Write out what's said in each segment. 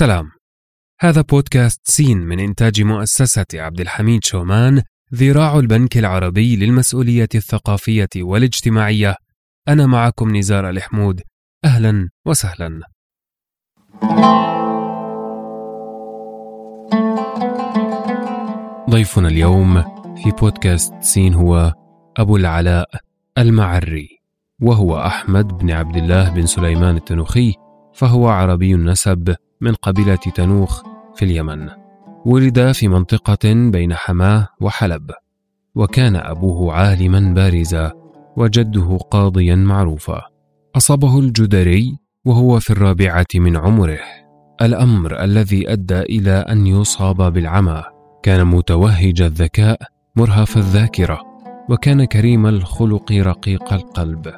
سلام. هذا بودكاست سين من إنتاج مؤسسة عبد الحميد شومان ذراع البنك العربي للمسؤولية الثقافية والاجتماعية. أنا معكم نزار الحمود. أهلا وسهلا. ضيفنا اليوم في بودكاست سين هو أبو العلاء المعري وهو أحمد بن عبد الله بن سليمان التنوخي فهو عربي النسب. من قبيلة تنوخ في اليمن. ولد في منطقة بين حماه وحلب. وكان أبوه عالما بارزا وجده قاضيا معروفا. أصابه الجدري وهو في الرابعة من عمره. الأمر الذي أدى إلى أن يصاب بالعمى. كان متوهج الذكاء مرهف الذاكرة. وكان كريم الخلق رقيق القلب.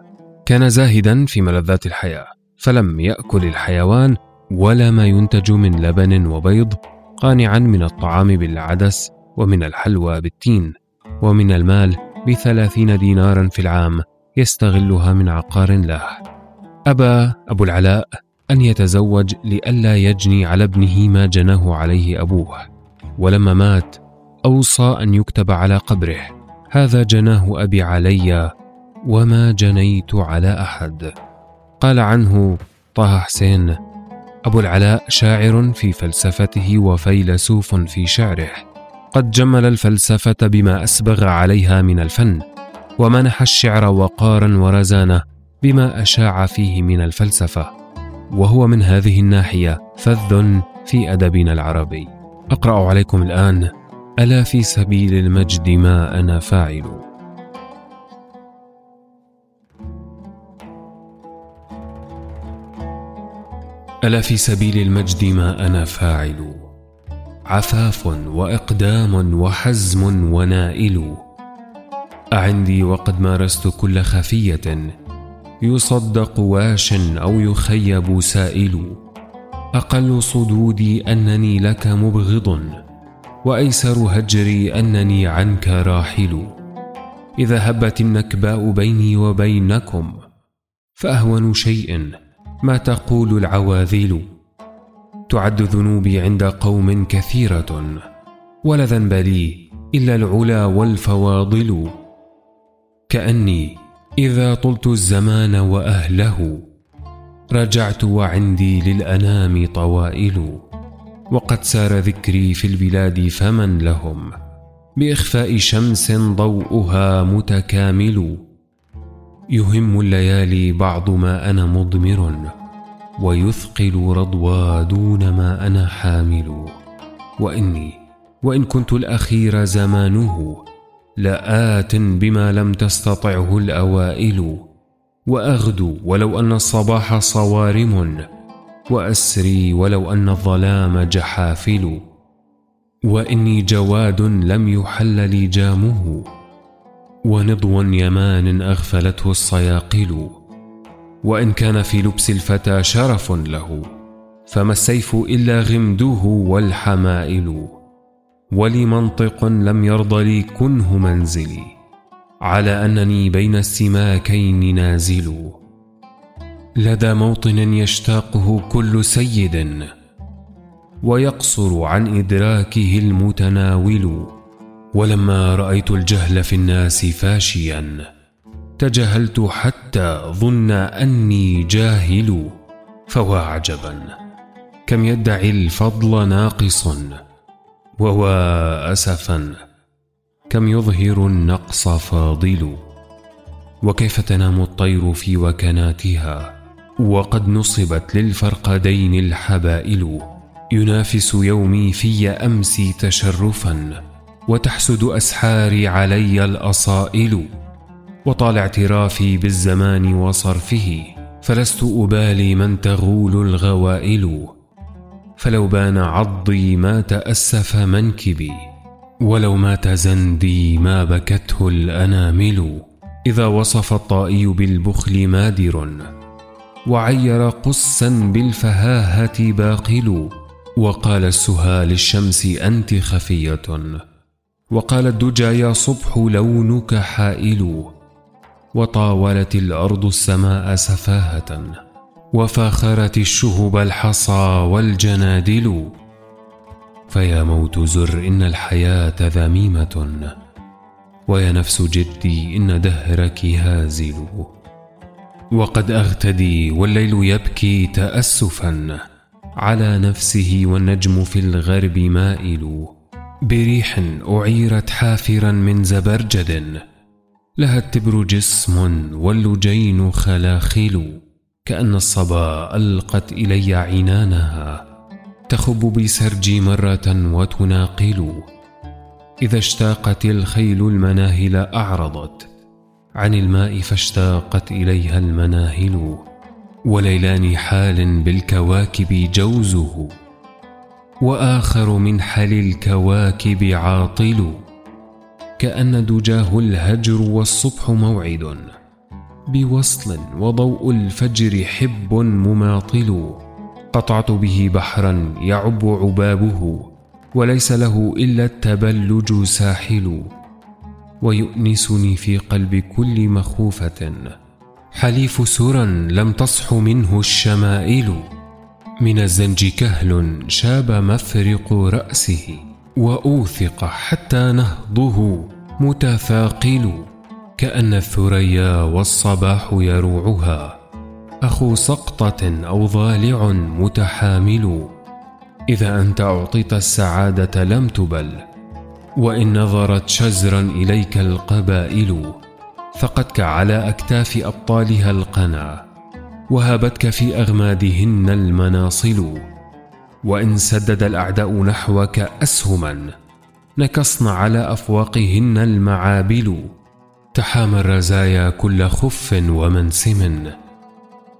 كان زاهدا في ملذات الحياة. فلم يأكل الحيوان ولا ما ينتج من لبن وبيض قانعا من الطعام بالعدس ومن الحلوى بالتين ومن المال بثلاثين دينارا في العام يستغلها من عقار له. أبى أبو العلاء أن يتزوج لئلا يجني على ابنه ما جناه عليه أبوه. ولما مات أوصى أن يكتب على قبره هذا جناه أبي علي وما جنيت على أحد. قال عنه طه حسين أبو العلاء شاعر في فلسفته وفيلسوف في شعره. قد جمل الفلسفة بما أسبغ عليها من الفن ومنح الشعر وقارا ورزانة بما أشاع فيه من الفلسفة. وهو من هذه الناحية فذ في أدبنا العربي. أقرأ عليكم الآن ألا في سبيل المجد ما أنا فاعل؟ ألا في سبيل المجد ما أنا فاعل؟ عفاف وإقدام وحزم ونائل. أعندي وقد مارست كل خفية. يصدق واش أو يخيب سائل. أقل صدودي أنني لك مبغض. وأيسر هجري أنني عنك راحل. إذا هبت النكباء بيني وبينكم فأهون شيء ما تقول العواذيل؟ تعد ذنوبي عند قوم كثيرة ولا ذنب لي إلا العلا والفواضل. كأني إذا طلت الزمان وأهله رجعت وعندي للأنام طوائل. وقد سار ذكري في البلاد فمن لهم؟ بإخفاء شمس ضوءها متكامل. يهم الليالي بعض ما أنا مضمر ويثقل رضوى دون ما أنا حامل. وإني وإن كنت الأخير زمانه لآت بما لم تستطعه الأوائل. وأغدو ولو أن الصباح صوارم. وأسري ولو أن الظلام جحافل. وإني جواد لم يحل لي جامه. ونضو يمان أغفلته الصياقل وإن كان في لبس الفتى شرف له فما السيف إلا غمده والحمائل ولي منطق لم يرض لي كنه منزلي على أنني بين السماكين نازل. لدى موطن يشتاقه كل سيد ويقصر عن إدراكه المتناول. ولما رأيت الجهل في الناس فاشيا تجاهلت حتى ظن أني جاهل فوا عجبا. كم يدعي الفضل ناقص ووا أسفا. كم يظهر النقص فاضل وكيف تنام الطير في وكناتها؟ وقد نصبت للفرقدين الحبائل ينافس يومي في أمسي تشرفا. وتحسد أسحاري علي الأصائل وطال اعترافي بالزمان وصرفه فلست أبالي من تغول الغوائل. فلو بان عضي ما تأسف منكبي ولو مات زندي ما بكته الأنامل. إذا وصف الطائي بالبخل مادر وعير قسا بالفهاهة باقل. وقال السها للشمس أنت خفية. وقال الدجى يا صبح لونك حائل وطاولت الأرض السماء سفاهة وفاخرت الشهب الحصى والجنادل فيا موت زر إن الحياة ذميمة ويا نفس جدي إن دهرك هازل وقد أغتدي والليل يبكي تأسفا على نفسه والنجم في الغرب مائل بريح أعيرت حافرا من زبرجد. لها التبر جسم واللجين خلاخل كأن الصبا ألقت إلي عنانها. تخب بسرجي مرة وتناقل. إذا اشتاقت الخيل المناهل أعرضت. عن الماء فاشتاقت إليها المناهل. وليلان حال بالكواكب جوزه. وآخر من حل الكواكب عاطل كأن دجاه الهجر والصبح موعد. بوصل وضوء الفجر حب مماطل قطعت به بحرا يعب عبابه وليس له إلا التبلج ساحل. ويؤنسني في قلب كل مخوفة حليف سرى لم تصح منه الشمائل. من الزنج كهل شاب مفرق رأسه وأوثق حتى نهضه متثاقل كأن الثريا والصباح يروعها أخو سقطة أو ضالع متحامل إذا أنت أعطيت السعادة لم تبل وإن نظرت شزرا إليك القبائل ثقتك على أكتاف أبطالها القنا وهابتك في أغمادهن المناصل. وإن سدد الأعداء نحوك أسهما نكصن على أفواقهن المعابل. تحامى الرزايا كل خف ومنسم.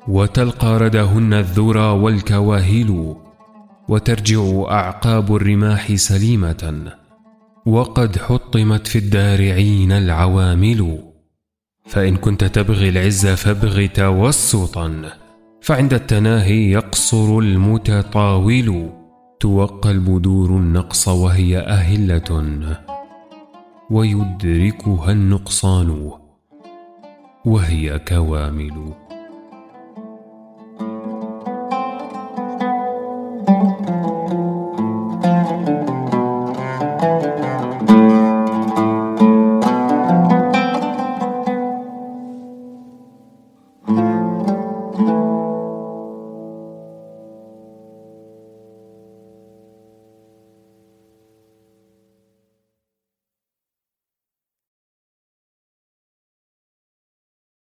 وتلقى ردهن الذرى والكواهل وترجع أعقاب الرماح سليمة. وقد حطمت في الدارعين العوامل. فإن كنت تبغي العز فابغ توسطا فعند التناهي يقصر المتطاول توقى البدور النقص وهي أهلة ويدركها النقصان وهي كوامل.